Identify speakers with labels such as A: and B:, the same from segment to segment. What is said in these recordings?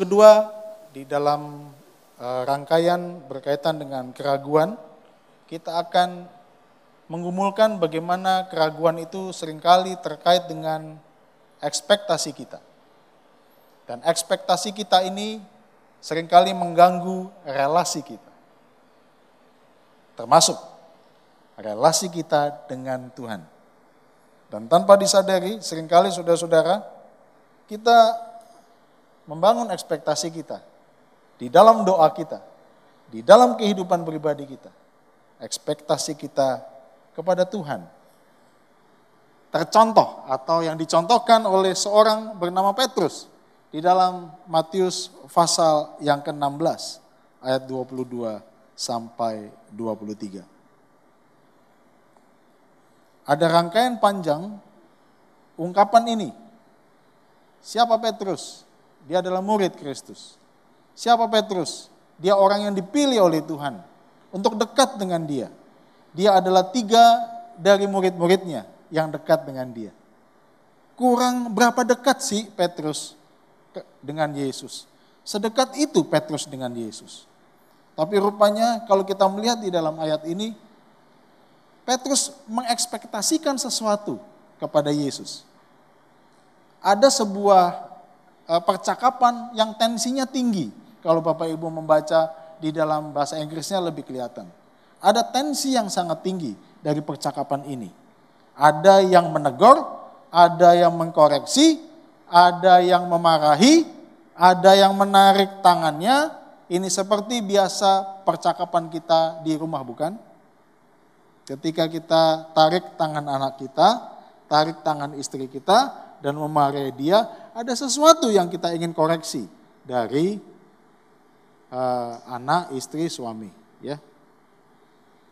A: kedua di dalam uh, rangkaian berkaitan dengan keraguan, kita akan menggumulkan bagaimana keraguan itu sering kali terkait dengan ekspektasi kita. Dan ekspektasi kita ini sering kali mengganggu relasi kita. Termasuk relasi kita dengan Tuhan. Dan tanpa disadari, sering kali saudara-saudara, kita membangun ekspektasi kita di dalam doa kita, di dalam kehidupan pribadi kita. Ekspektasi kita kepada Tuhan. Tercontoh atau yang dicontohkan oleh seorang bernama Petrus di dalam Matius pasal yang ke-16 ayat 22 sampai 23. Ada rangkaian panjang ungkapan ini. Siapa Petrus? Dia adalah murid Kristus. Siapa Petrus? Dia orang yang dipilih oleh Tuhan untuk dekat dengan dia. Dia adalah tiga dari murid-muridnya yang dekat dengan dia. Kurang berapa dekat sih Petrus dengan Yesus? Sedekat itu Petrus dengan Yesus. Tapi rupanya kalau kita melihat di dalam ayat ini, Petrus mengekspektasikan sesuatu kepada Yesus. Ada sebuah percakapan yang tensinya tinggi. Kalau Bapak Ibu membaca di dalam bahasa Inggrisnya lebih kelihatan. Ada tensi yang sangat tinggi dari percakapan ini. Ada yang menegur, ada yang mengkoreksi, ada yang memarahi, ada yang menarik tangannya. Ini seperti biasa percakapan kita di rumah bukan? Ketika kita tarik tangan anak kita, tarik tangan istri kita, dan memarahi dia, ada sesuatu yang kita ingin koreksi dari uh, anak, istri, suami. Ya.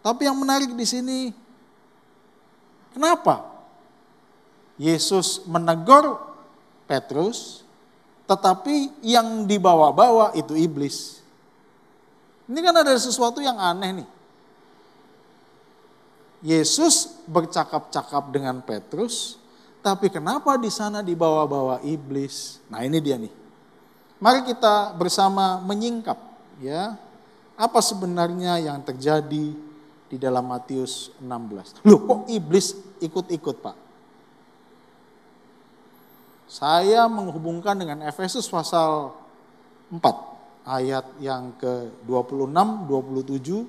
A: Tapi yang menarik di sini, kenapa Yesus menegur Petrus, tetapi yang dibawa-bawa itu iblis. Ini kan ada sesuatu yang aneh nih. Yesus bercakap-cakap dengan Petrus, tapi kenapa di sana dibawa-bawa iblis? Nah, ini dia nih. Mari kita bersama menyingkap ya. Apa sebenarnya yang terjadi di dalam Matius 16? Loh, kok iblis ikut-ikut, Pak? Saya menghubungkan dengan Efesus pasal 4 ayat yang ke-26, 27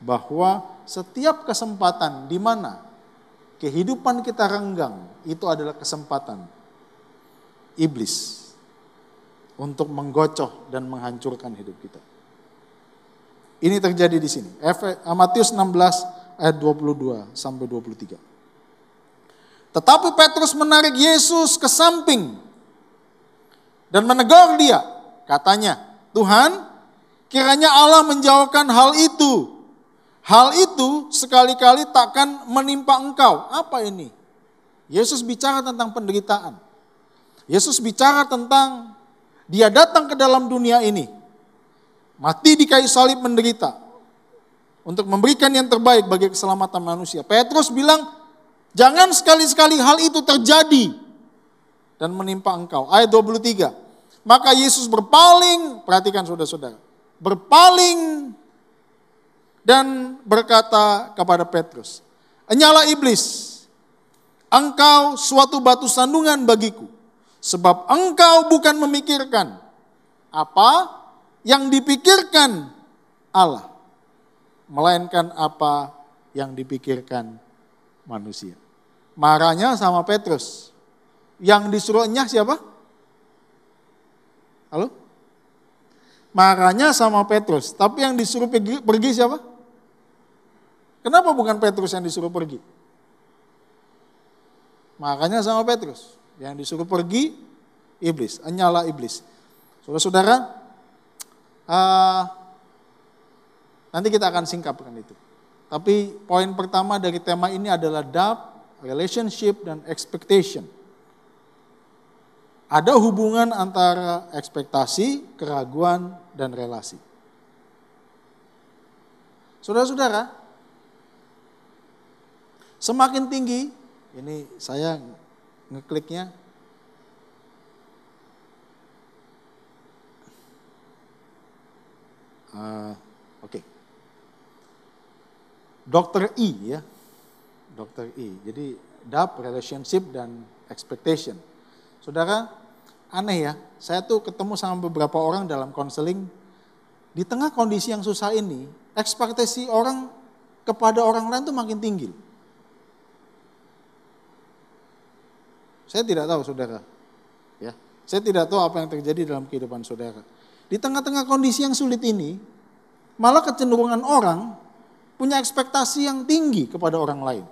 A: bahwa setiap kesempatan di mana kehidupan kita renggang itu adalah kesempatan iblis untuk menggocoh dan menghancurkan hidup kita. Ini terjadi di sini. Matius 16 ayat 22 sampai 23. Tetapi Petrus menarik Yesus ke samping dan menegur dia. Katanya, Tuhan, kiranya Allah menjauhkan hal itu Hal itu sekali-kali takkan menimpa engkau. Apa ini? Yesus bicara tentang penderitaan. Yesus bicara tentang dia datang ke dalam dunia ini. Mati di kayu salib menderita. Untuk memberikan yang terbaik bagi keselamatan manusia. Petrus bilang, jangan sekali-sekali hal itu terjadi. Dan menimpa engkau. Ayat 23. Maka Yesus berpaling, perhatikan saudara-saudara. Berpaling dan berkata kepada Petrus, Enyala iblis, engkau suatu batu sandungan bagiku, sebab engkau bukan memikirkan apa yang dipikirkan Allah, melainkan apa yang dipikirkan manusia. Marahnya sama Petrus. Yang disuruh enyah siapa? Halo? Marahnya sama Petrus, tapi yang disuruh pergi, pergi siapa? Kenapa bukan Petrus yang disuruh pergi? Makanya sama Petrus. Yang disuruh pergi, iblis. Nyala iblis. Saudara-saudara, uh, nanti kita akan singkapkan itu. Tapi poin pertama dari tema ini adalah doubt, relationship, dan expectation. Ada hubungan antara ekspektasi, keraguan, dan relasi. Saudara-saudara, Semakin tinggi, ini saya ngekliknya. Uh, Oke. Okay. Dokter E ya. Dokter E. Jadi DAP, relationship dan expectation. Saudara, aneh ya. Saya tuh ketemu sama beberapa orang dalam konseling. Di tengah kondisi yang susah ini, ekspektasi orang kepada orang lain tuh makin tinggi. Saya tidak tahu saudara. Ya, saya tidak tahu apa yang terjadi dalam kehidupan saudara. Di tengah-tengah kondisi yang sulit ini, malah kecenderungan orang punya ekspektasi yang tinggi kepada orang lain.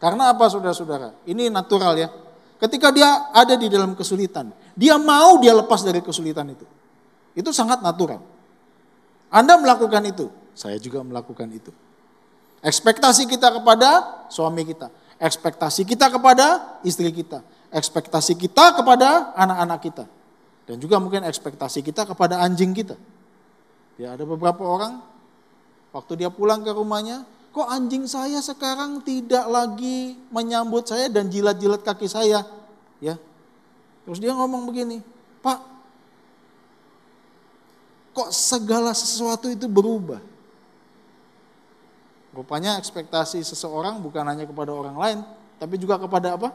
A: Karena apa saudara-saudara? Ini natural ya. Ketika dia ada di dalam kesulitan, dia mau dia lepas dari kesulitan itu. Itu sangat natural. Anda melakukan itu, saya juga melakukan itu. Ekspektasi kita kepada suami kita, ekspektasi kita kepada istri kita, ekspektasi kita kepada anak-anak kita. Dan juga mungkin ekspektasi kita kepada anjing kita. Ya ada beberapa orang, waktu dia pulang ke rumahnya, kok anjing saya sekarang tidak lagi menyambut saya dan jilat-jilat kaki saya. Ya, Terus dia ngomong begini, Pak, kok segala sesuatu itu berubah? Rupanya ekspektasi seseorang bukan hanya kepada orang lain, tapi juga kepada apa?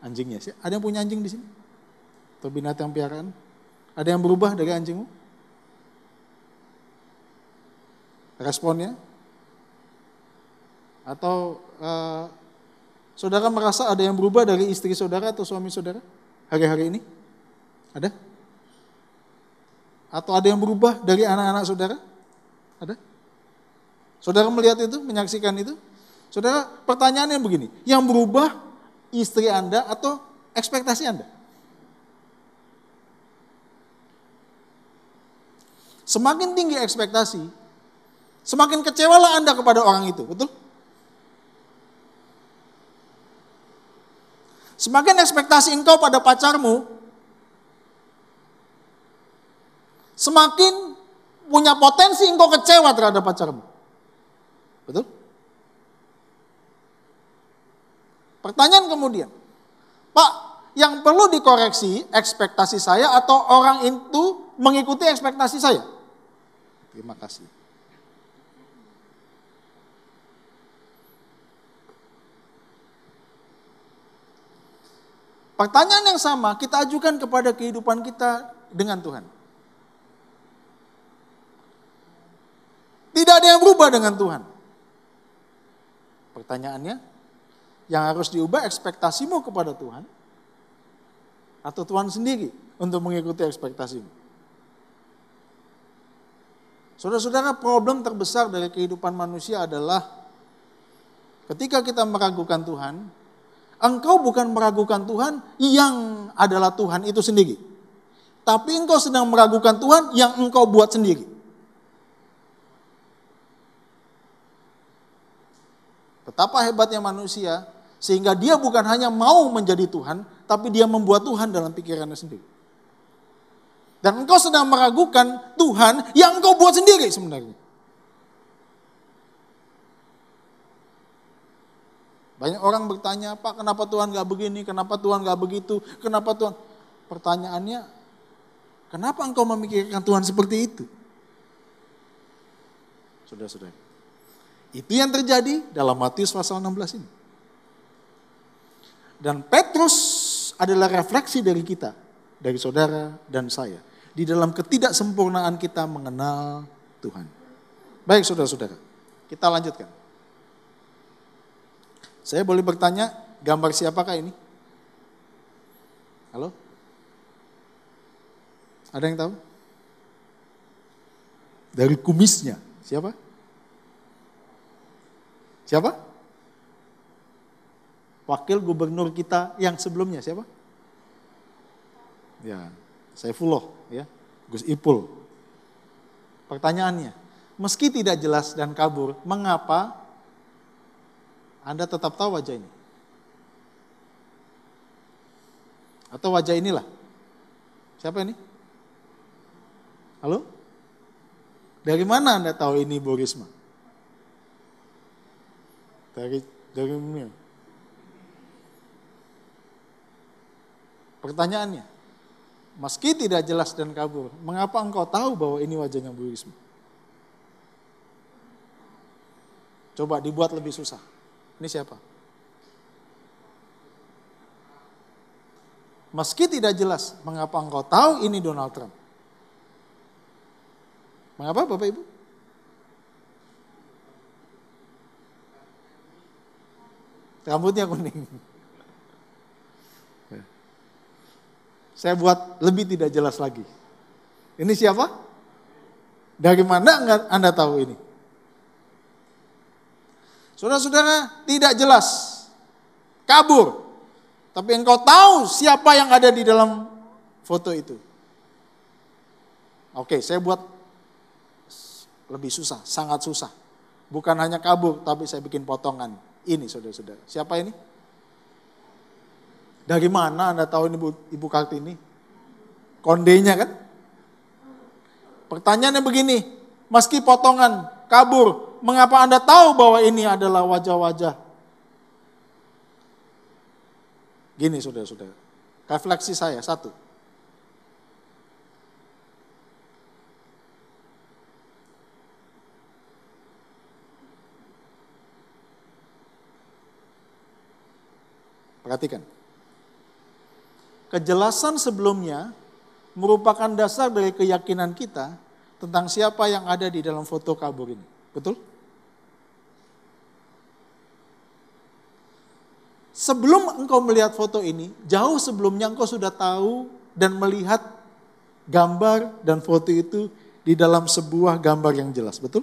A: Anjingnya. Ada yang punya anjing di sini? atau binatang piaraan? Ada yang berubah dari anjingmu? Responnya? Atau uh, saudara merasa ada yang berubah dari istri saudara atau suami saudara hari-hari ini? Ada? Atau ada yang berubah dari anak-anak saudara? Ada? Saudara melihat itu, menyaksikan itu? Saudara, pertanyaannya begini, yang berubah istri Anda atau ekspektasi Anda? Semakin tinggi ekspektasi, semakin kecewalah Anda kepada orang itu, betul? Semakin ekspektasi engkau pada pacarmu, semakin punya potensi engkau kecewa terhadap pacarmu. Betul? Pertanyaan kemudian, Pak, yang perlu dikoreksi ekspektasi saya atau orang itu mengikuti ekspektasi saya? Terima kasih. Pertanyaan yang sama kita ajukan kepada kehidupan kita dengan Tuhan. Tidak ada yang berubah dengan Tuhan. Pertanyaannya, yang harus diubah ekspektasimu kepada Tuhan atau Tuhan sendiri untuk mengikuti ekspektasimu? Saudara-saudara, problem terbesar dari kehidupan manusia adalah ketika kita meragukan Tuhan, engkau bukan meragukan Tuhan yang adalah Tuhan itu sendiri. Tapi engkau sedang meragukan Tuhan yang engkau buat sendiri. Betapa hebatnya manusia sehingga dia bukan hanya mau menjadi Tuhan, tapi dia membuat Tuhan dalam pikirannya sendiri. Dan engkau sedang meragukan Tuhan yang engkau buat sendiri sebenarnya. Banyak orang bertanya, Pak kenapa Tuhan gak begini, kenapa Tuhan gak begitu, kenapa Tuhan. Pertanyaannya, kenapa engkau memikirkan Tuhan seperti itu? Sudah-sudah. Itu yang terjadi dalam Matius pasal 16 ini. Dan Petrus adalah refleksi dari kita, dari saudara dan saya di dalam ketidaksempurnaan kita mengenal Tuhan. Baik saudara-saudara, kita lanjutkan. Saya boleh bertanya, gambar siapakah ini? Halo? Ada yang tahu? Dari kumisnya, siapa? Siapa? Wakil gubernur kita yang sebelumnya, siapa? Ya, Saifullah ya, Gus Ipul. Pertanyaannya, meski tidak jelas dan kabur, mengapa Anda tetap tahu wajah ini? Atau wajah inilah? Siapa ini? Halo? Dari mana Anda tahu ini Bu Risma? dari dari mil. Pertanyaannya, meski tidak jelas dan kabur, mengapa engkau tahu bahwa ini wajahnya Bu Risma? Coba dibuat lebih susah. Ini siapa? Meski tidak jelas, mengapa engkau tahu ini Donald Trump? Mengapa Bapak Ibu? Rambutnya kuning. Saya buat lebih tidak jelas lagi. Ini siapa? Dari mana Anda tahu ini? Saudara-saudara, tidak jelas. Kabur. Tapi engkau tahu siapa yang ada di dalam foto itu. Oke, saya buat lebih susah, sangat susah. Bukan hanya kabur, tapi saya bikin potongan. Ini saudara-saudara. Siapa ini? Dari mana Anda tahu ini Ibu, Ibu Kartini? Kondenya kan? Pertanyaannya begini, meski potongan, kabur, mengapa Anda tahu bahwa ini adalah wajah-wajah Gini saudara-saudara, refleksi saya satu. Perhatikan. Kejelasan sebelumnya merupakan dasar dari keyakinan kita tentang siapa yang ada di dalam foto kabur ini. Betul? Sebelum engkau melihat foto ini, jauh sebelumnya engkau sudah tahu dan melihat gambar dan foto itu di dalam sebuah gambar yang jelas, betul?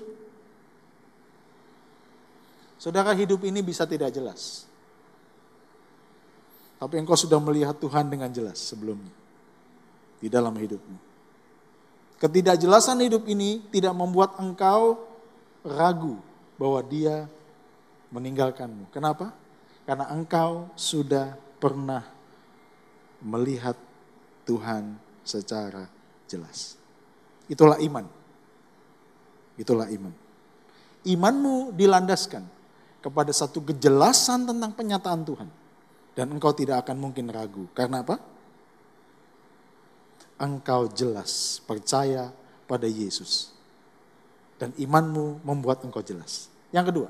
A: Saudara hidup ini bisa tidak jelas. Tapi engkau sudah melihat Tuhan dengan jelas sebelumnya. Di dalam hidupmu. Ketidakjelasan hidup ini tidak membuat engkau ragu bahwa dia meninggalkanmu. Kenapa? Karena engkau sudah pernah melihat Tuhan secara jelas. Itulah iman. Itulah iman. Imanmu dilandaskan kepada satu kejelasan tentang penyataan Tuhan. Dan engkau tidak akan mungkin ragu. Karena apa? Engkau jelas percaya pada Yesus. Dan imanmu membuat engkau jelas. Yang kedua,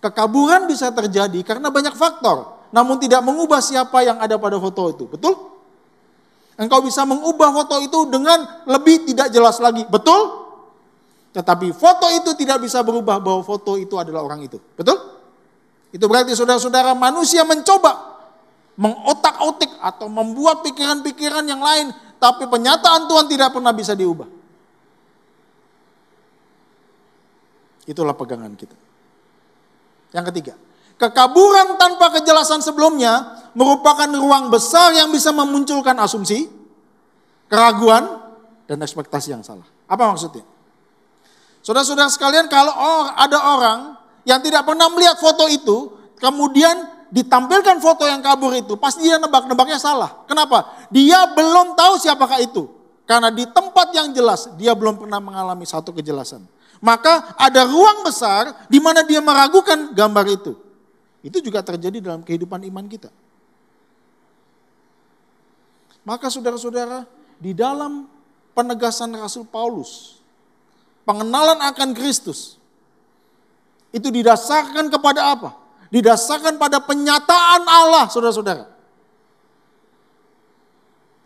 A: Kekaburan bisa terjadi karena banyak faktor, namun tidak mengubah siapa yang ada pada foto itu. Betul? Engkau bisa mengubah foto itu dengan lebih tidak jelas lagi. Betul? Tetapi foto itu tidak bisa berubah bahwa foto itu adalah orang itu. Betul? Itu berarti saudara-saudara manusia mencoba mengotak-otik atau membuat pikiran-pikiran yang lain. Tapi penyataan Tuhan tidak pernah bisa diubah. Itulah pegangan kita. Yang ketiga, kekaburan tanpa kejelasan sebelumnya merupakan ruang besar yang bisa memunculkan asumsi, keraguan, dan ekspektasi yang salah. Apa maksudnya? Saudara-saudara sekalian, kalau ada orang yang tidak pernah melihat foto itu, kemudian ditampilkan foto yang kabur itu, pasti dia nebak-nebaknya salah. Kenapa? Dia belum tahu siapakah itu. Karena di tempat yang jelas, dia belum pernah mengalami satu kejelasan. Maka ada ruang besar di mana dia meragukan gambar itu. Itu juga terjadi dalam kehidupan iman kita. Maka saudara-saudara, di dalam penegasan Rasul Paulus, pengenalan akan Kristus, itu didasarkan kepada apa? Didasarkan pada penyataan Allah, saudara-saudara.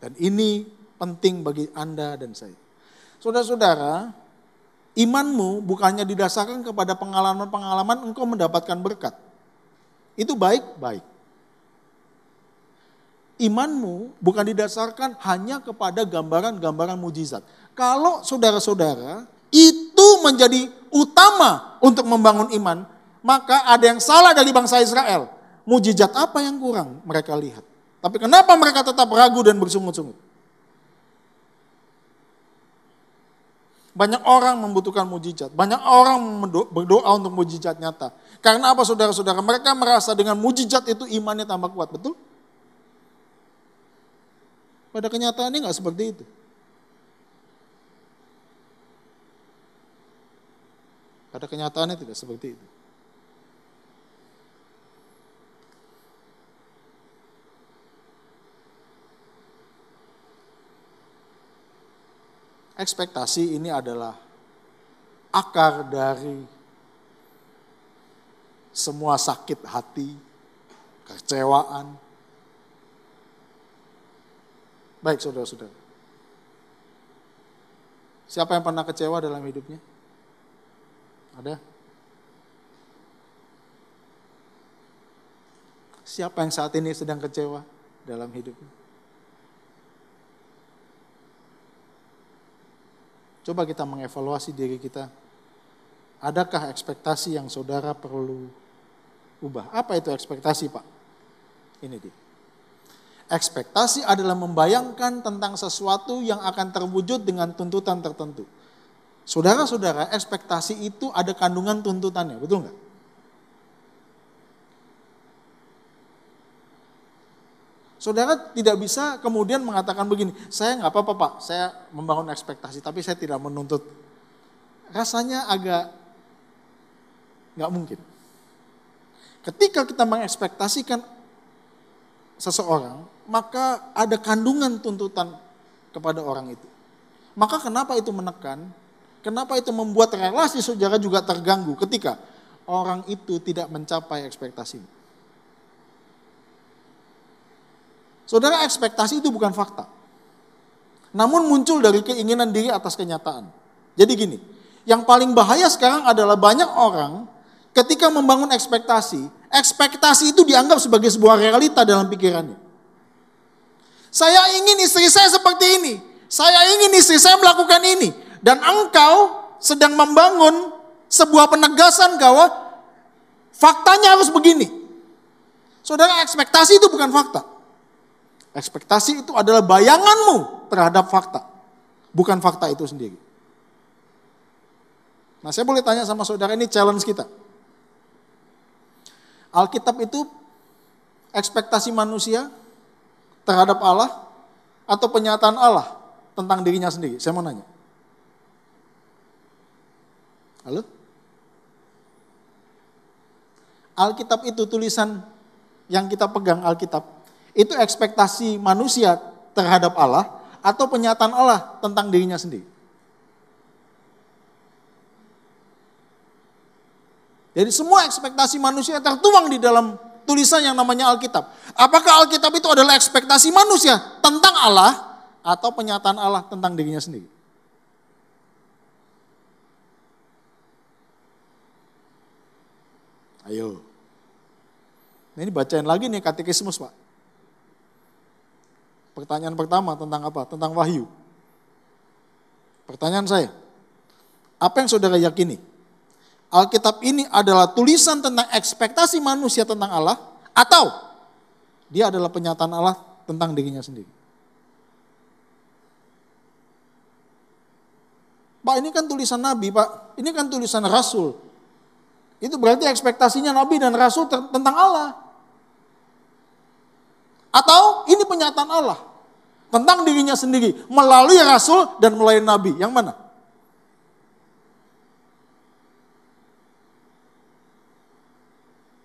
A: Dan ini penting bagi Anda dan saya. Saudara-saudara, Imanmu bukannya didasarkan kepada pengalaman-pengalaman engkau mendapatkan berkat. Itu baik-baik. Imanmu bukan didasarkan hanya kepada gambaran-gambaran mujizat. Kalau saudara-saudara itu menjadi utama untuk membangun iman, maka ada yang salah dari bangsa Israel. Mujizat apa yang kurang mereka lihat? Tapi kenapa mereka tetap ragu dan bersungut-sungut? Banyak orang membutuhkan mujizat. Banyak orang berdoa untuk mujizat nyata. Karena apa saudara-saudara? Mereka merasa dengan mujizat itu imannya tambah kuat. Betul? Pada kenyataannya nggak seperti itu. Pada kenyataannya tidak seperti itu. Ekspektasi ini adalah akar dari semua sakit hati, kecewaan. Baik saudara-saudara. Siapa yang pernah kecewa dalam hidupnya? Ada? Siapa yang saat ini sedang kecewa dalam hidupnya? Coba kita mengevaluasi diri kita. Adakah ekspektasi yang saudara perlu ubah? Apa itu ekspektasi, Pak? Ini dia. Ekspektasi adalah membayangkan tentang sesuatu yang akan terwujud dengan tuntutan tertentu. Saudara-saudara, ekspektasi itu ada kandungan tuntutannya, betul nggak? Saudara tidak bisa kemudian mengatakan begini, saya nggak apa-apa pak, saya membangun ekspektasi, tapi saya tidak menuntut. Rasanya agak nggak mungkin. Ketika kita mengekspektasikan seseorang, maka ada kandungan tuntutan kepada orang itu. Maka kenapa itu menekan? Kenapa itu membuat relasi saudara juga terganggu ketika orang itu tidak mencapai ekspektasimu? Saudara ekspektasi itu bukan fakta. Namun muncul dari keinginan diri atas kenyataan. Jadi gini, yang paling bahaya sekarang adalah banyak orang ketika membangun ekspektasi, ekspektasi itu dianggap sebagai sebuah realita dalam pikirannya. Saya ingin istri saya seperti ini. Saya ingin istri saya melakukan ini. Dan engkau sedang membangun sebuah penegasan bahwa faktanya harus begini. Saudara, ekspektasi itu bukan fakta. Ekspektasi itu adalah bayanganmu terhadap fakta, bukan fakta itu sendiri. Nah, saya boleh tanya sama saudara ini challenge kita. Alkitab itu ekspektasi manusia terhadap Allah atau penyataan Allah tentang dirinya sendiri? Saya mau nanya. Halo? Alkitab itu tulisan yang kita pegang Alkitab itu ekspektasi manusia terhadap Allah atau penyataan Allah tentang dirinya sendiri. Jadi semua ekspektasi manusia tertuang di dalam tulisan yang namanya Alkitab. Apakah Alkitab itu adalah ekspektasi manusia tentang Allah atau penyataan Allah tentang dirinya sendiri? Ayo. Ini bacain lagi nih katekismus Pak. Pertanyaan pertama tentang apa? Tentang wahyu. Pertanyaan saya, apa yang saudara yakini? Alkitab ini adalah tulisan tentang ekspektasi manusia tentang Allah atau dia adalah penyataan Allah tentang dirinya sendiri? Pak ini kan tulisan Nabi Pak, ini kan tulisan Rasul. Itu berarti ekspektasinya Nabi dan Rasul tentang Allah. Atau ini penyataan Allah tentang dirinya sendiri melalui rasul dan melalui nabi. Yang mana?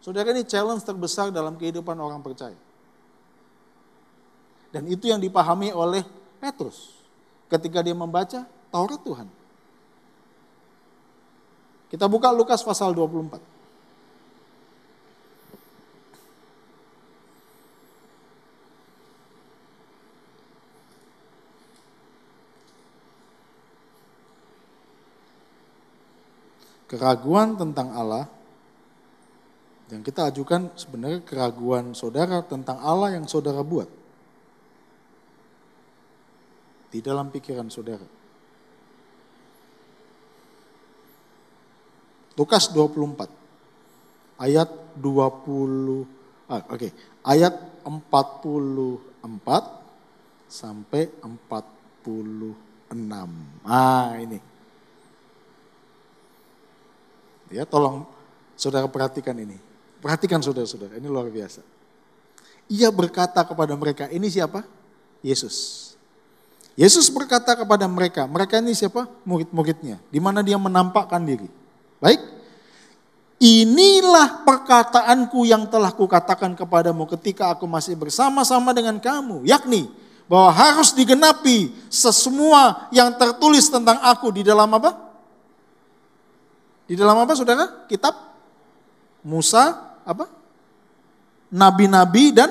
A: Saudara ini challenge terbesar dalam kehidupan orang percaya. Dan itu yang dipahami oleh Petrus ketika dia membaca Taurat Tuhan. Kita buka Lukas pasal 24. Keraguan tentang Allah yang kita ajukan sebenarnya keraguan saudara tentang Allah yang saudara buat di dalam pikiran saudara. Lukas 24 ayat 20 ah, oke, okay, ayat 44 sampai 46. Ah, ini. Ya, tolong saudara perhatikan ini. Perhatikan saudara-saudara, ini luar biasa. Ia berkata kepada mereka, ini siapa? Yesus. Yesus berkata kepada mereka, mereka ini siapa? Murid-muridnya. Di mana dia menampakkan diri. Baik, inilah perkataanku yang telah kukatakan kepadamu ketika aku masih bersama-sama dengan kamu. Yakni, bahwa harus digenapi sesemua yang tertulis tentang aku di dalam apa? Di dalam apa saudara? Kitab Musa, apa? Nabi-nabi dan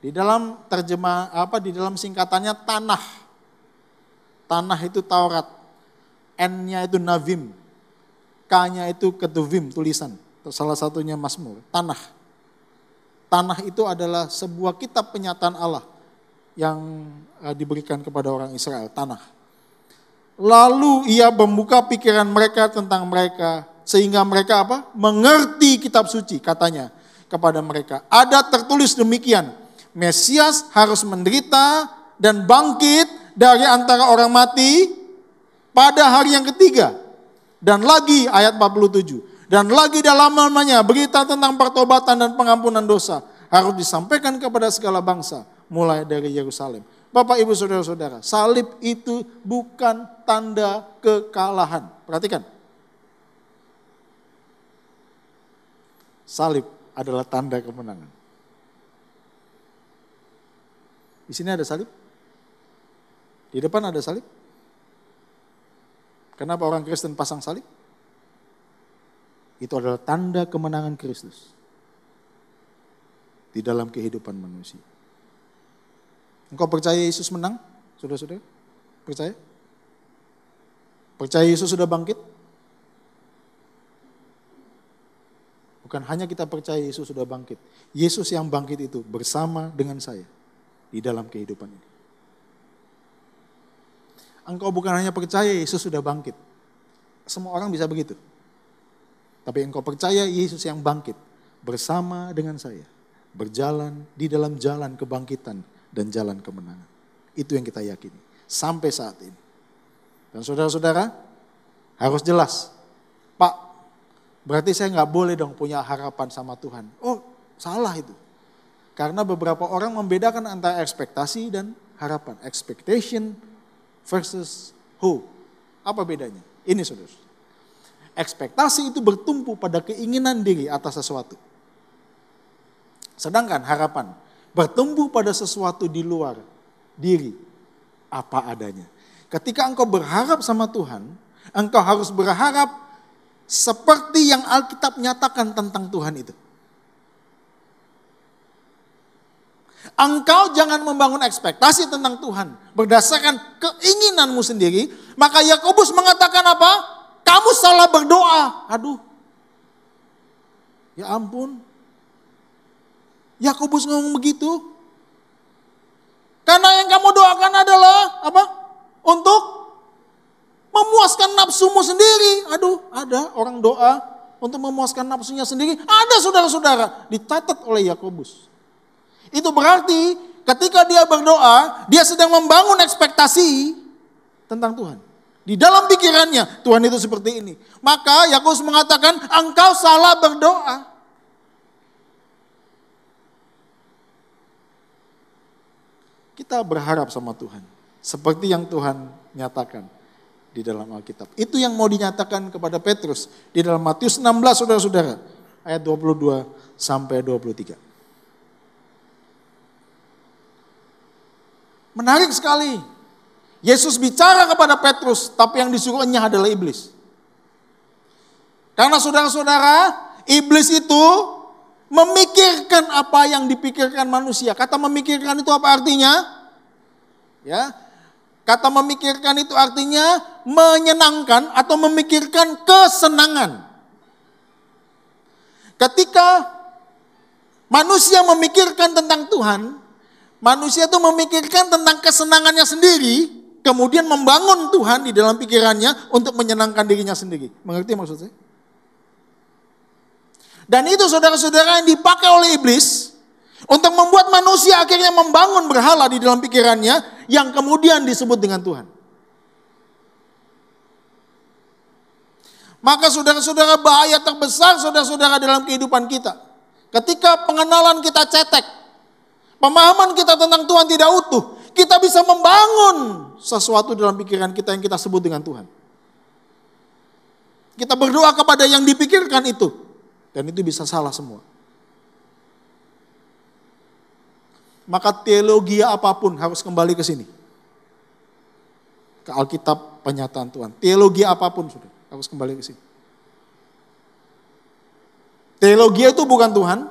A: di dalam terjemah apa di dalam singkatannya tanah. Tanah itu Taurat. N-nya itu Navim. K-nya itu Ketuvim tulisan. Salah satunya Mazmur, tanah. Tanah itu adalah sebuah kitab penyataan Allah yang eh, diberikan kepada orang Israel, tanah. Lalu ia membuka pikiran mereka tentang mereka sehingga mereka apa? mengerti kitab suci katanya kepada mereka. Ada tertulis demikian, Mesias harus menderita dan bangkit dari antara orang mati pada hari yang ketiga. Dan lagi ayat 47. Dan lagi dalam namanya berita tentang pertobatan dan pengampunan dosa harus disampaikan kepada segala bangsa mulai dari Yerusalem. Bapak Ibu Saudara-saudara, salib itu bukan tanda kekalahan. Perhatikan. Salib adalah tanda kemenangan. Di sini ada salib. Di depan ada salib. Kenapa orang Kristen pasang salib? itu adalah tanda kemenangan Kristus di dalam kehidupan manusia. Engkau percaya Yesus menang? Saudara-saudara? Percaya? Percaya Yesus sudah bangkit? Bukan hanya kita percaya Yesus sudah bangkit. Yesus yang bangkit itu bersama dengan saya di dalam kehidupan ini. Engkau bukan hanya percaya Yesus sudah bangkit. Semua orang bisa begitu. Tapi engkau percaya Yesus yang bangkit bersama dengan saya. Berjalan di dalam jalan kebangkitan dan jalan kemenangan. Itu yang kita yakini. Sampai saat ini. Dan saudara-saudara harus jelas. Pak, berarti saya nggak boleh dong punya harapan sama Tuhan. Oh, salah itu. Karena beberapa orang membedakan antara ekspektasi dan harapan. Expectation versus hope. Apa bedanya? Ini saudara. Ekspektasi itu bertumpu pada keinginan diri atas sesuatu. Sedangkan harapan bertumbuh pada sesuatu di luar diri apa adanya. Ketika engkau berharap sama Tuhan, engkau harus berharap seperti yang Alkitab nyatakan tentang Tuhan itu. Engkau jangan membangun ekspektasi tentang Tuhan berdasarkan keinginanmu sendiri. Maka Yakobus mengatakan apa? Kamu salah berdoa. Aduh. Ya ampun. Yakobus ngomong begitu. Karena yang kamu doakan adalah apa? Untuk memuaskan nafsumu sendiri. Aduh, ada orang doa untuk memuaskan nafsunya sendiri. Ada saudara-saudara, dicatat oleh Yakobus. Itu berarti ketika dia berdoa, dia sedang membangun ekspektasi tentang Tuhan. Di dalam pikirannya Tuhan itu seperti ini. Maka Yakobus mengatakan engkau salah berdoa. Kita berharap sama Tuhan. Seperti yang Tuhan nyatakan di dalam Alkitab. Itu yang mau dinyatakan kepada Petrus di dalam Matius 16 saudara-saudara. Ayat 22 sampai 23. Menarik sekali Yesus bicara kepada Petrus, tapi yang disuruhnya adalah iblis. Karena saudara-saudara, iblis itu memikirkan apa yang dipikirkan manusia. Kata memikirkan itu apa artinya? Ya. Kata memikirkan itu artinya menyenangkan atau memikirkan kesenangan. Ketika manusia memikirkan tentang Tuhan, manusia itu memikirkan tentang kesenangannya sendiri, kemudian membangun Tuhan di dalam pikirannya untuk menyenangkan dirinya sendiri. Mengerti maksud saya? Dan itu saudara-saudara yang dipakai oleh iblis untuk membuat manusia akhirnya membangun berhala di dalam pikirannya yang kemudian disebut dengan Tuhan. Maka saudara-saudara bahaya terbesar saudara-saudara dalam kehidupan kita. Ketika pengenalan kita cetek, pemahaman kita tentang Tuhan tidak utuh, kita bisa membangun sesuatu dalam pikiran kita yang kita sebut dengan Tuhan. Kita berdoa kepada yang dipikirkan itu. Dan itu bisa salah semua. Maka teologi apa pun harus kembali ke sini. Ke Alkitab penyataan Tuhan. Teologi apa pun sudah harus kembali ke sini. Teologi itu bukan Tuhan.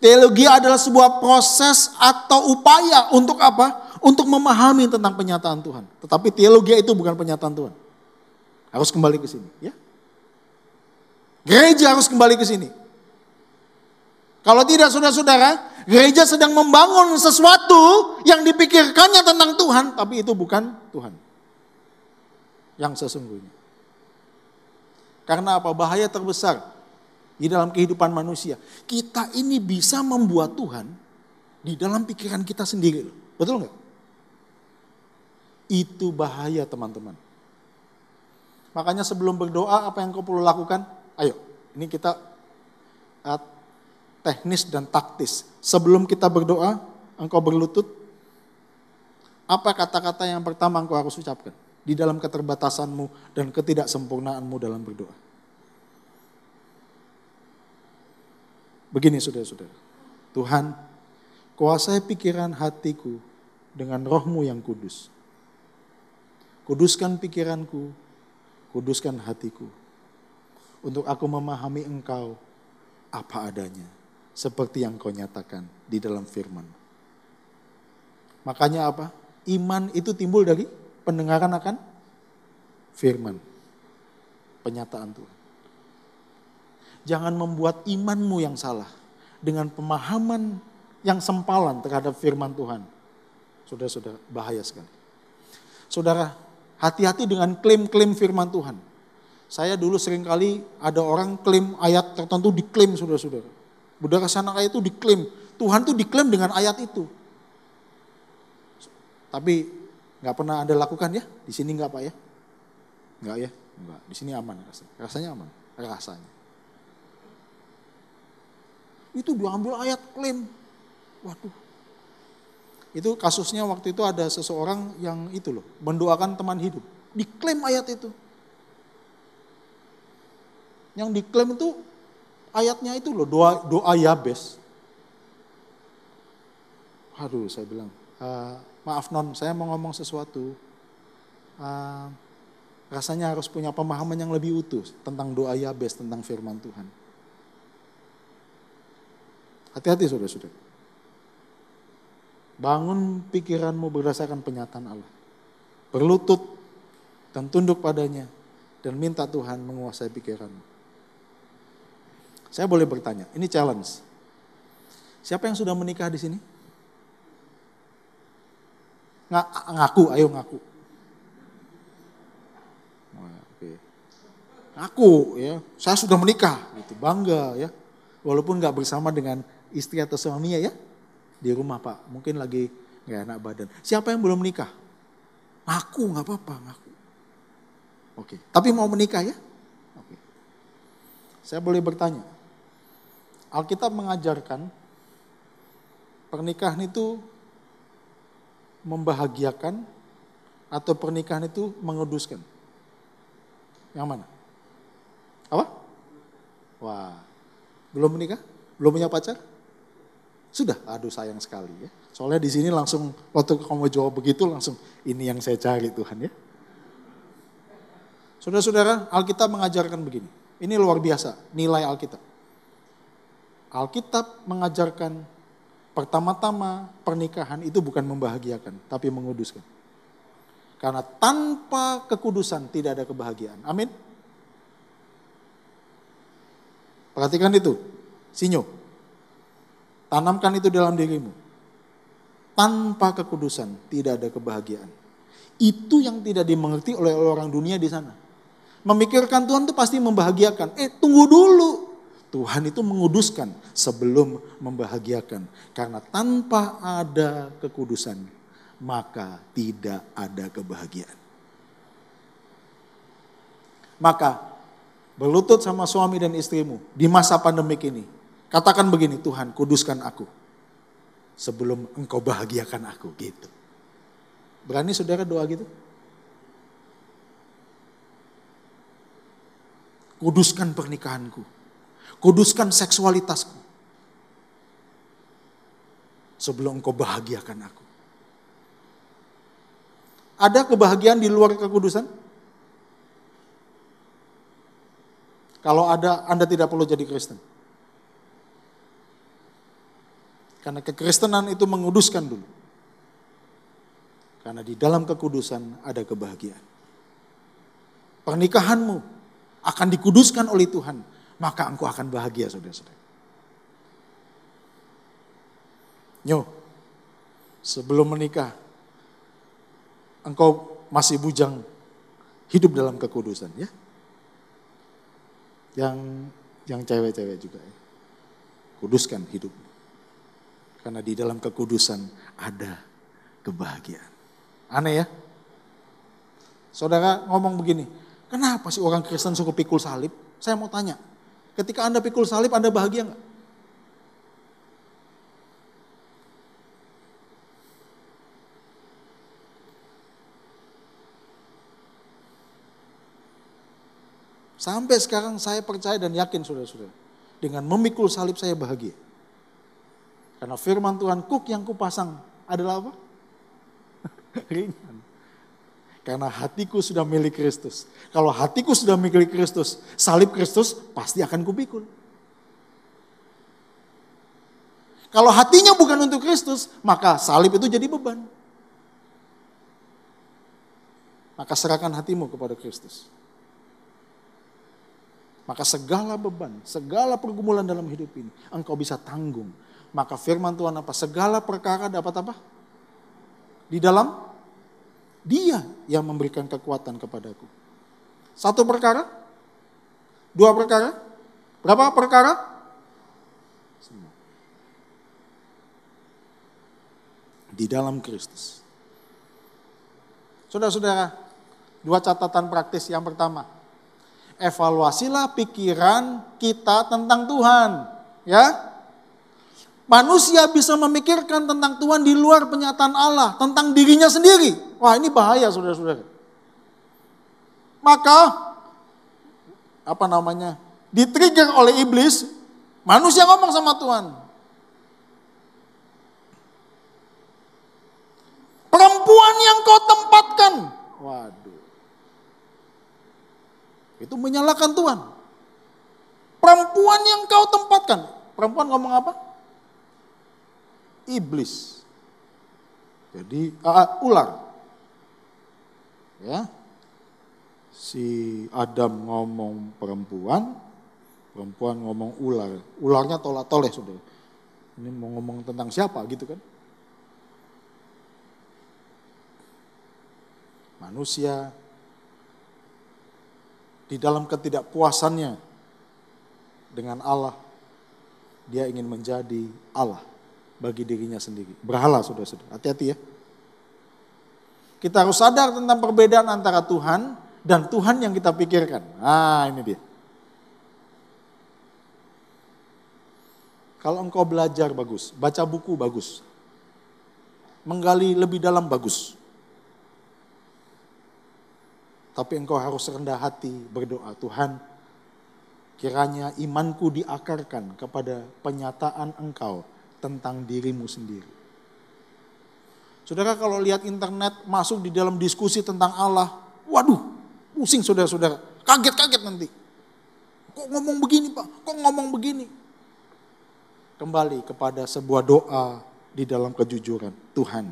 A: Teologi adalah sebuah proses atau upaya untuk apa? Untuk memahami tentang penyataan Tuhan. Tetapi teologi itu bukan penyataan Tuhan. Harus kembali ke sini, ya. Gereja harus kembali ke sini. Kalau tidak saudara-saudara, gereja sedang membangun sesuatu yang dipikirkannya tentang Tuhan, tapi itu bukan Tuhan. Yang sesungguhnya. Karena apa? Bahaya terbesar di dalam kehidupan manusia. Kita ini bisa membuat Tuhan di dalam pikiran kita sendiri. Betul nggak? Itu bahaya teman-teman. Makanya sebelum berdoa apa yang kau perlu lakukan? Ayo, ini kita uh, teknis dan taktis. Sebelum kita berdoa, engkau berlutut. Apa kata-kata yang pertama engkau harus ucapkan? Di dalam keterbatasanmu dan ketidaksempurnaanmu dalam berdoa. Begini saudara-saudara. Tuhan, kuasai pikiran hatiku dengan rohmu yang kudus. Kuduskan pikiranku, kuduskan hatiku untuk aku memahami engkau apa adanya. Seperti yang kau nyatakan di dalam firman. Makanya apa? Iman itu timbul dari pendengaran akan firman. Penyataan Tuhan. Jangan membuat imanmu yang salah. Dengan pemahaman yang sempalan terhadap firman Tuhan. Saudara-saudara, bahaya sekali. Saudara, hati-hati dengan klaim-klaim firman Tuhan saya dulu sering kali ada orang klaim ayat tertentu diklaim saudara-saudara. Budak sana kayak itu diklaim. Tuhan tuh diklaim dengan ayat itu. Tapi nggak pernah ada lakukan ya? Di sini nggak pak ya? Nggak ya? Nggak. Di sini aman rasanya. Rasanya aman. Rasanya. Itu diambil ayat klaim. Waduh. Itu kasusnya waktu itu ada seseorang yang itu loh. Mendoakan teman hidup. Diklaim ayat itu. Yang diklaim itu ayatnya itu loh, doa, doa Yabes. Aduh saya bilang, uh, maaf non, saya mau ngomong sesuatu. Uh, rasanya harus punya pemahaman yang lebih utuh tentang doa Yabes, tentang firman Tuhan. Hati-hati saudara-saudara. Bangun pikiranmu berdasarkan penyataan Allah. Berlutut dan tunduk padanya dan minta Tuhan menguasai pikiranmu. Saya boleh bertanya, ini challenge. Siapa yang sudah menikah di sini? Ngaku, ayo ngaku. Ngaku ya, saya sudah menikah, gitu bangga ya. Walaupun nggak bersama dengan istri atau suaminya ya, di rumah pak, mungkin lagi nggak enak badan. Siapa yang belum menikah? Ngaku nggak apa-apa, ngaku. Oke, tapi mau menikah ya? Oke. Saya boleh bertanya, Alkitab mengajarkan pernikahan itu membahagiakan atau pernikahan itu menguduskan. Yang mana? Apa? Wah, belum menikah? Belum punya pacar? Sudah, aduh sayang sekali ya. Soalnya di sini langsung waktu kamu jawab begitu langsung ini yang saya cari Tuhan ya. Saudara-saudara, Alkitab mengajarkan begini. Ini luar biasa nilai Alkitab. Alkitab mengajarkan pertama-tama pernikahan itu bukan membahagiakan, tapi menguduskan. Karena tanpa kekudusan tidak ada kebahagiaan. Amin. Perhatikan itu, sinyo. Tanamkan itu dalam dirimu. Tanpa kekudusan tidak ada kebahagiaan. Itu yang tidak dimengerti oleh orang dunia di sana. Memikirkan Tuhan itu pasti membahagiakan. Eh tunggu dulu. Tuhan itu menguduskan sebelum membahagiakan. Karena tanpa ada kekudusan, maka tidak ada kebahagiaan. Maka berlutut sama suami dan istrimu di masa pandemik ini. Katakan begini, Tuhan kuduskan aku. Sebelum engkau bahagiakan aku gitu. Berani saudara doa gitu? Kuduskan pernikahanku Kuduskan seksualitasku. Sebelum engkau bahagiakan aku. Ada kebahagiaan di luar kekudusan? Kalau ada, Anda tidak perlu jadi Kristen. Karena kekristenan itu menguduskan dulu. Karena di dalam kekudusan ada kebahagiaan. Pernikahanmu akan dikuduskan oleh Tuhan, maka engkau akan bahagia saudara-saudara. Nyo, sebelum menikah, engkau masih bujang hidup dalam kekudusan ya. Yang yang cewek-cewek juga ya. Kuduskan hidup. Karena di dalam kekudusan ada kebahagiaan. Aneh ya? Saudara ngomong begini, kenapa sih orang Kristen suka pikul salib? Saya mau tanya, ketika Anda pikul salib Anda bahagia nggak? Sampai sekarang saya percaya dan yakin saudara-saudara. Dengan memikul salib saya bahagia. Karena firman Tuhan, kuk yang kupasang adalah apa? Ringan. Karena hatiku sudah milik Kristus. Kalau hatiku sudah milik Kristus, salib Kristus pasti akan kupikul. Kalau hatinya bukan untuk Kristus, maka salib itu jadi beban. Maka serahkan hatimu kepada Kristus. Maka segala beban, segala pergumulan dalam hidup ini engkau bisa tanggung. Maka firman Tuhan apa? Segala perkara dapat apa? Di dalam dia yang memberikan kekuatan kepadaku. Satu perkara? Dua perkara? Berapa perkara? Semua. Di dalam Kristus. Saudara-saudara, dua catatan praktis. Yang pertama, evaluasilah pikiran kita tentang Tuhan, ya. Manusia bisa memikirkan tentang Tuhan di luar penyataan Allah, tentang dirinya sendiri. Wah, ini bahaya Saudara-saudara. Maka apa namanya? Ditrigger oleh iblis, manusia ngomong sama Tuhan. Perempuan yang kau tempatkan. Waduh. Itu menyalahkan Tuhan. Perempuan yang kau tempatkan. Perempuan ngomong apa? Iblis. Jadi uh, ular. Ya. Si Adam ngomong perempuan, perempuan ngomong ular. Ularnya tolak-toleh sudah. Ini mau ngomong tentang siapa gitu kan? Manusia di dalam ketidakpuasannya dengan Allah, dia ingin menjadi Allah bagi dirinya sendiri. Berhala saudara-saudara, hati-hati ya. Kita harus sadar tentang perbedaan antara Tuhan dan Tuhan yang kita pikirkan. Nah ini dia. Kalau engkau belajar bagus, baca buku bagus, menggali lebih dalam bagus. Tapi engkau harus rendah hati berdoa, Tuhan kiranya imanku diakarkan kepada penyataan engkau tentang dirimu sendiri. Saudara kalau lihat internet masuk di dalam diskusi tentang Allah, waduh pusing saudara-saudara, kaget-kaget nanti. Kok ngomong begini pak, kok ngomong begini. Kembali kepada sebuah doa di dalam kejujuran. Tuhan,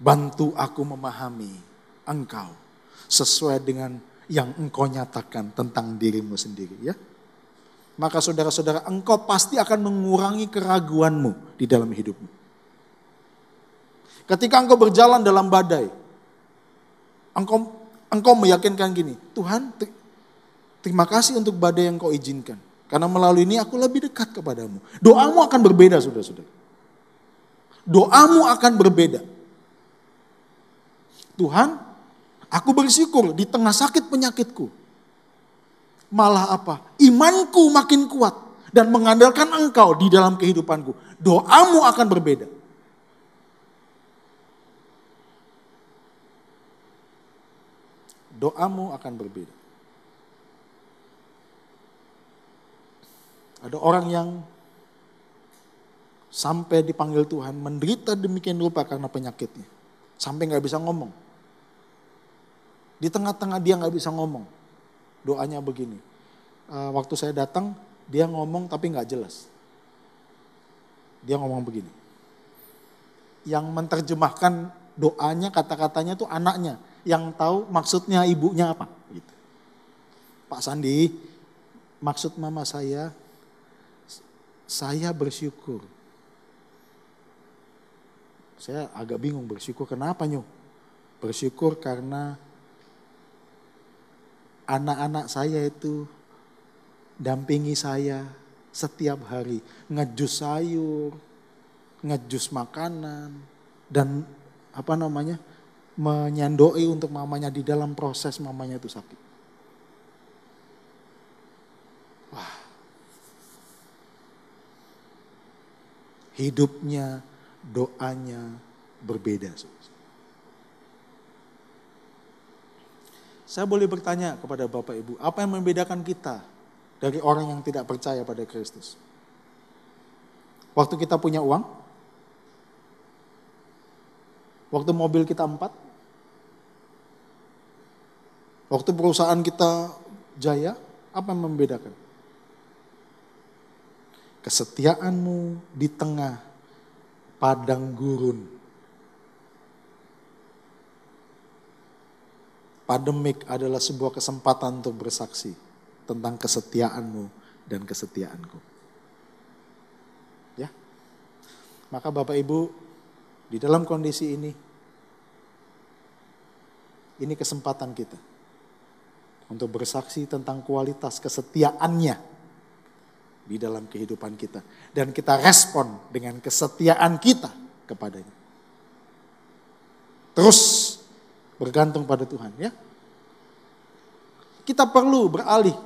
A: bantu aku memahami engkau sesuai dengan yang engkau nyatakan tentang dirimu sendiri ya. Maka saudara-saudara engkau pasti akan mengurangi keraguanmu di dalam hidupmu. Ketika engkau berjalan dalam badai, engkau engkau meyakinkan gini, Tuhan terima kasih untuk badai yang kau izinkan. Karena melalui ini aku lebih dekat kepadamu. Doamu akan berbeda saudara-saudara. Doamu akan berbeda. Tuhan Aku bersyukur di tengah sakit penyakitku. Malah apa? Imanku makin kuat dan mengandalkan engkau di dalam kehidupanku. Doamu akan berbeda. Doamu akan berbeda. Ada orang yang sampai dipanggil Tuhan menderita demikian rupa karena penyakitnya. Sampai nggak bisa ngomong. Di tengah-tengah dia nggak bisa ngomong. Doanya begini. uh, waktu saya datang dia ngomong tapi nggak jelas. Dia ngomong begini. Yang menerjemahkan doanya kata-katanya tuh anaknya yang tahu maksudnya ibunya apa. Gitu. Pak Sandi, maksud mama saya, saya bersyukur. Saya agak bingung bersyukur kenapa nyuh? Bersyukur karena anak-anak saya itu dampingi saya setiap hari. Ngejus sayur, ngejus makanan, dan apa namanya menyandoi untuk mamanya di dalam proses mamanya itu sakit. Wah. Hidupnya, doanya berbeda. Saya boleh bertanya kepada Bapak Ibu, apa yang membedakan kita dari orang yang tidak percaya pada Kristus? Waktu kita punya uang, Waktu mobil kita empat, waktu perusahaan kita jaya, apa yang membedakan? Kesetiaanmu di tengah padang gurun. Pandemik adalah sebuah kesempatan untuk bersaksi tentang kesetiaanmu dan kesetiaanku. Ya. Maka Bapak Ibu di dalam kondisi ini, ini kesempatan kita untuk bersaksi tentang kualitas kesetiaannya di dalam kehidupan kita. Dan kita respon dengan kesetiaan kita kepadanya. Terus bergantung pada Tuhan ya. Kita perlu beralih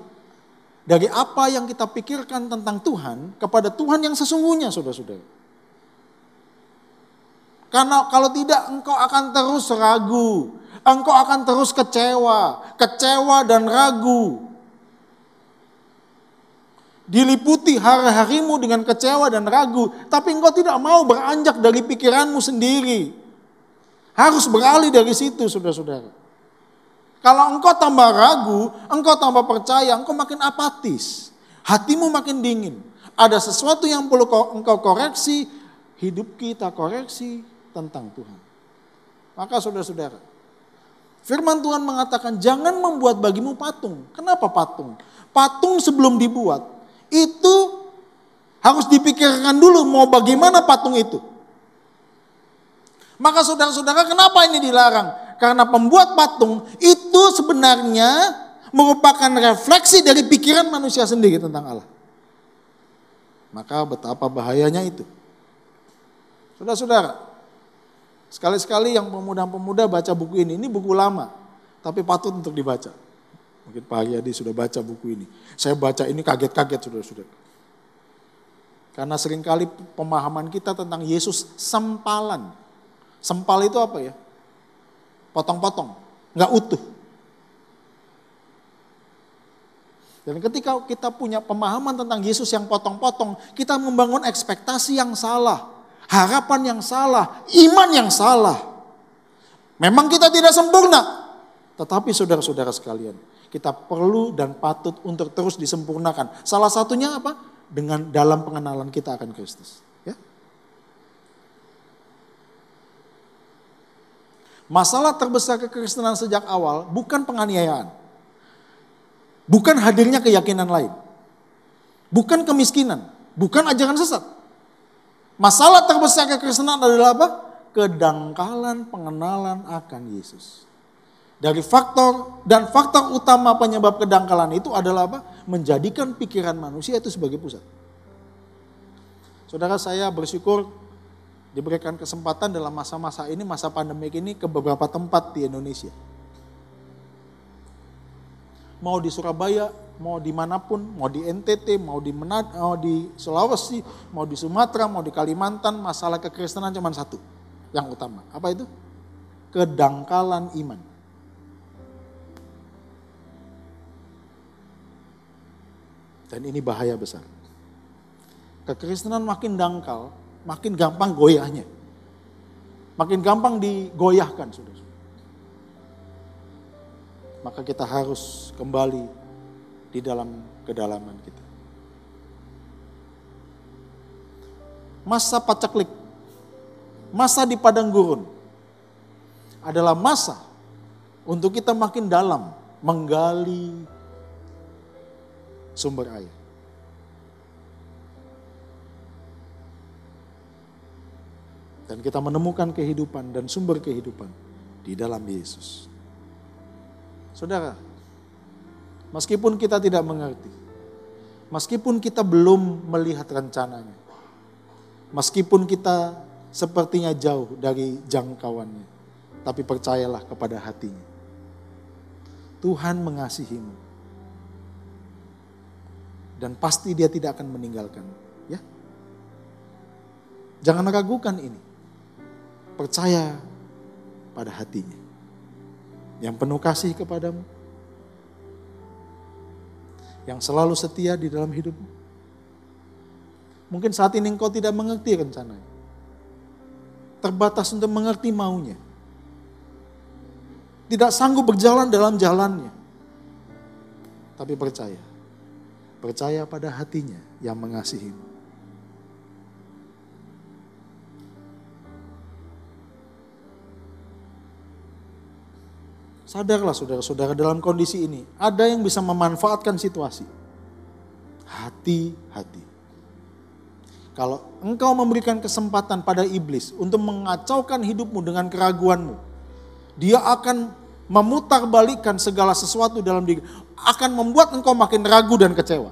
A: dari apa yang kita pikirkan tentang Tuhan kepada Tuhan yang sesungguhnya saudara-saudara. Karena kalau tidak engkau akan terus ragu. Engkau akan terus kecewa. Kecewa dan ragu. Diliputi hari-harimu dengan kecewa dan ragu. Tapi engkau tidak mau beranjak dari pikiranmu sendiri. Harus beralih dari situ saudara-saudara. Kalau engkau tambah ragu, engkau tambah percaya, engkau makin apatis. Hatimu makin dingin. Ada sesuatu yang perlu engkau koreksi, hidup kita koreksi, tentang Tuhan. Maka saudara-saudara, firman Tuhan mengatakan jangan membuat bagimu patung. Kenapa patung? Patung sebelum dibuat itu harus dipikirkan dulu mau bagaimana patung itu. Maka saudara-saudara kenapa ini dilarang? Karena pembuat patung itu sebenarnya merupakan refleksi dari pikiran manusia sendiri tentang Allah. Maka betapa bahayanya itu. Saudara-saudara, Sekali-sekali yang pemuda-pemuda baca buku ini, ini buku lama, tapi patut untuk dibaca. Mungkin Pak Haryadi sudah baca buku ini. Saya baca ini kaget-kaget sudah-sudah. Karena sering kali pemahaman kita tentang Yesus sempalan. Sempal itu apa ya? Potong-potong, nggak utuh. Dan ketika kita punya pemahaman tentang Yesus yang potong-potong, kita membangun ekspektasi yang salah harapan yang salah, iman yang salah. Memang kita tidak sempurna, tetapi saudara-saudara sekalian, kita perlu dan patut untuk terus disempurnakan. Salah satunya apa? Dengan dalam pengenalan kita akan Kristus. Ya? Masalah terbesar kekristenan sejak awal bukan penganiayaan. Bukan hadirnya keyakinan lain. Bukan kemiskinan. Bukan ajaran sesat. Masalah terbesar kekristenan adalah apa? Kedangkalan pengenalan akan Yesus. Dari faktor dan faktor utama penyebab kedangkalan itu adalah apa? Menjadikan pikiran manusia itu sebagai pusat. Saudara saya bersyukur diberikan kesempatan dalam masa-masa ini, masa pandemi ini ke beberapa tempat di Indonesia. Mau di Surabaya, mau di mana pun, mau di NTT, mau di Menad, mau di Sulawesi, mau di Sumatera, mau di Kalimantan, masalah kekristenan cuma satu yang utama. Apa itu? Kedangkalan iman. Dan ini bahaya besar. Kekristenan makin dangkal, makin gampang goyahnya. Makin gampang digoyahkan, sudah. Maka kita harus kembali di dalam kedalaman kita. Masa pacaklik, masa di padang gurun adalah masa untuk kita makin dalam menggali sumber air. Dan kita menemukan kehidupan dan sumber kehidupan di dalam Yesus. Saudara, meskipun kita tidak mengerti, meskipun kita belum melihat rencananya, meskipun kita sepertinya jauh dari jangkauannya, tapi percayalah kepada hatinya. Tuhan mengasihimu. Dan pasti dia tidak akan meninggalkan. Ya. Jangan ragukan ini percaya pada hatinya. Yang penuh kasih kepadamu. Yang selalu setia di dalam hidupmu. Mungkin saat ini engkau tidak mengerti rencananya. Terbatas untuk mengerti maunya. Tidak sanggup berjalan dalam jalannya. Tapi percaya. Percaya pada hatinya yang mengasihimu. Sadarlah saudara-saudara dalam kondisi ini. Ada yang bisa memanfaatkan situasi. Hati-hati. Kalau engkau memberikan kesempatan pada iblis untuk mengacaukan hidupmu dengan keraguanmu. Dia akan memutar balikan segala sesuatu dalam diri. Akan membuat engkau makin ragu dan kecewa.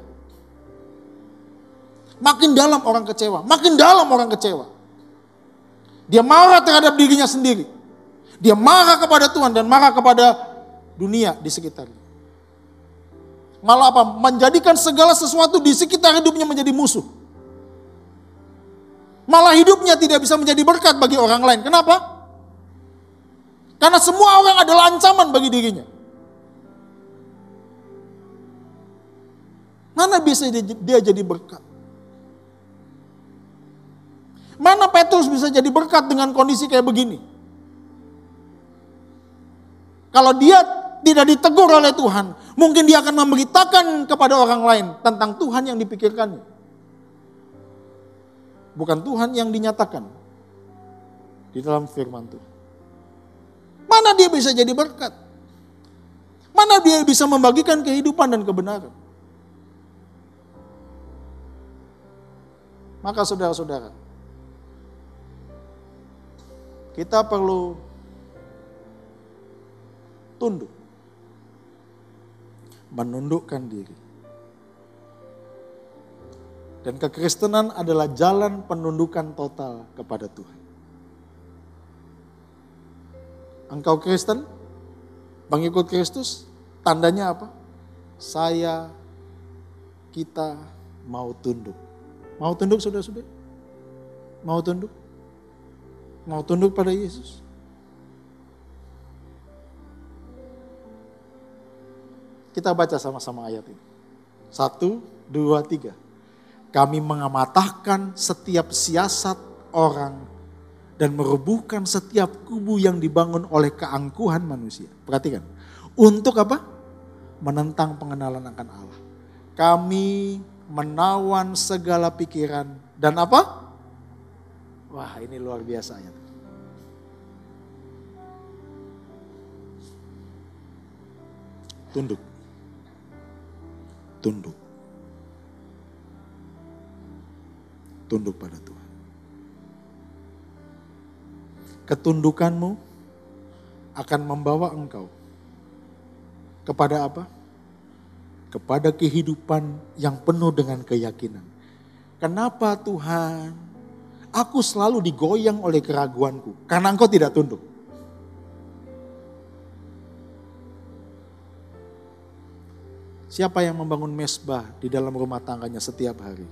A: Makin dalam orang kecewa. Makin dalam orang kecewa. Dia marah terhadap dirinya sendiri dia marah kepada Tuhan dan marah kepada dunia di sekitarnya. Malah apa? Menjadikan segala sesuatu di sekitar hidupnya menjadi musuh. Malah hidupnya tidak bisa menjadi berkat bagi orang lain. Kenapa? Karena semua orang adalah ancaman bagi dirinya. Mana bisa dia jadi berkat? Mana Petrus bisa jadi berkat dengan kondisi kayak begini? Kalau dia tidak ditegur oleh Tuhan, mungkin dia akan memberitakan kepada orang lain tentang Tuhan yang dipikirkannya. Bukan Tuhan yang dinyatakan di dalam firman Tuhan. Mana dia bisa jadi berkat? Mana dia bisa membagikan kehidupan dan kebenaran? Maka saudara-saudara, kita perlu tunduk. Menundukkan diri. Dan kekristenan adalah jalan penundukan total kepada Tuhan. Engkau Kristen, pengikut Kristus, tandanya apa? Saya, kita mau tunduk. Mau tunduk sudah-sudah? Mau tunduk? Mau tunduk pada Yesus? Kita baca sama-sama ayat ini. Satu, dua, tiga. Kami mengamatahkan setiap siasat orang dan merubuhkan setiap kubu yang dibangun oleh keangkuhan manusia. Perhatikan. Untuk apa? Menentang pengenalan akan Allah. Kami menawan segala pikiran dan apa? Wah ini luar biasa ayat. Tunduk tunduk. Tunduk pada Tuhan. Ketundukanmu akan membawa engkau kepada apa? Kepada kehidupan yang penuh dengan keyakinan. Kenapa Tuhan? Aku selalu digoyang oleh keraguanku karena engkau tidak tunduk. Siapa yang membangun mesbah di dalam rumah tangganya setiap hari?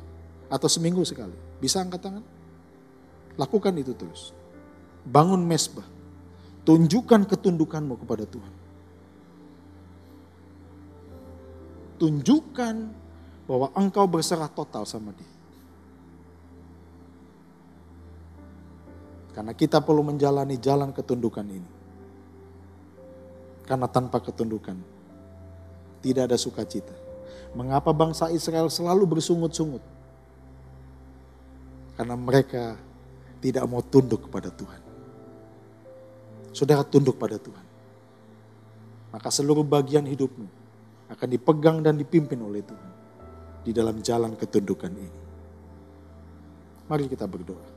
A: Atau seminggu sekali? Bisa angkat tangan? Lakukan itu terus. Bangun mesbah. Tunjukkan ketundukanmu kepada Tuhan. Tunjukkan bahwa engkau berserah total sama dia. Karena kita perlu menjalani jalan ketundukan ini. Karena tanpa ketundukan tidak ada sukacita. Mengapa bangsa Israel selalu bersungut-sungut? Karena mereka tidak mau tunduk kepada Tuhan. Saudara tunduk pada Tuhan. Maka seluruh bagian hidupmu akan dipegang dan dipimpin oleh Tuhan di dalam jalan ketundukan ini. Mari kita berdoa.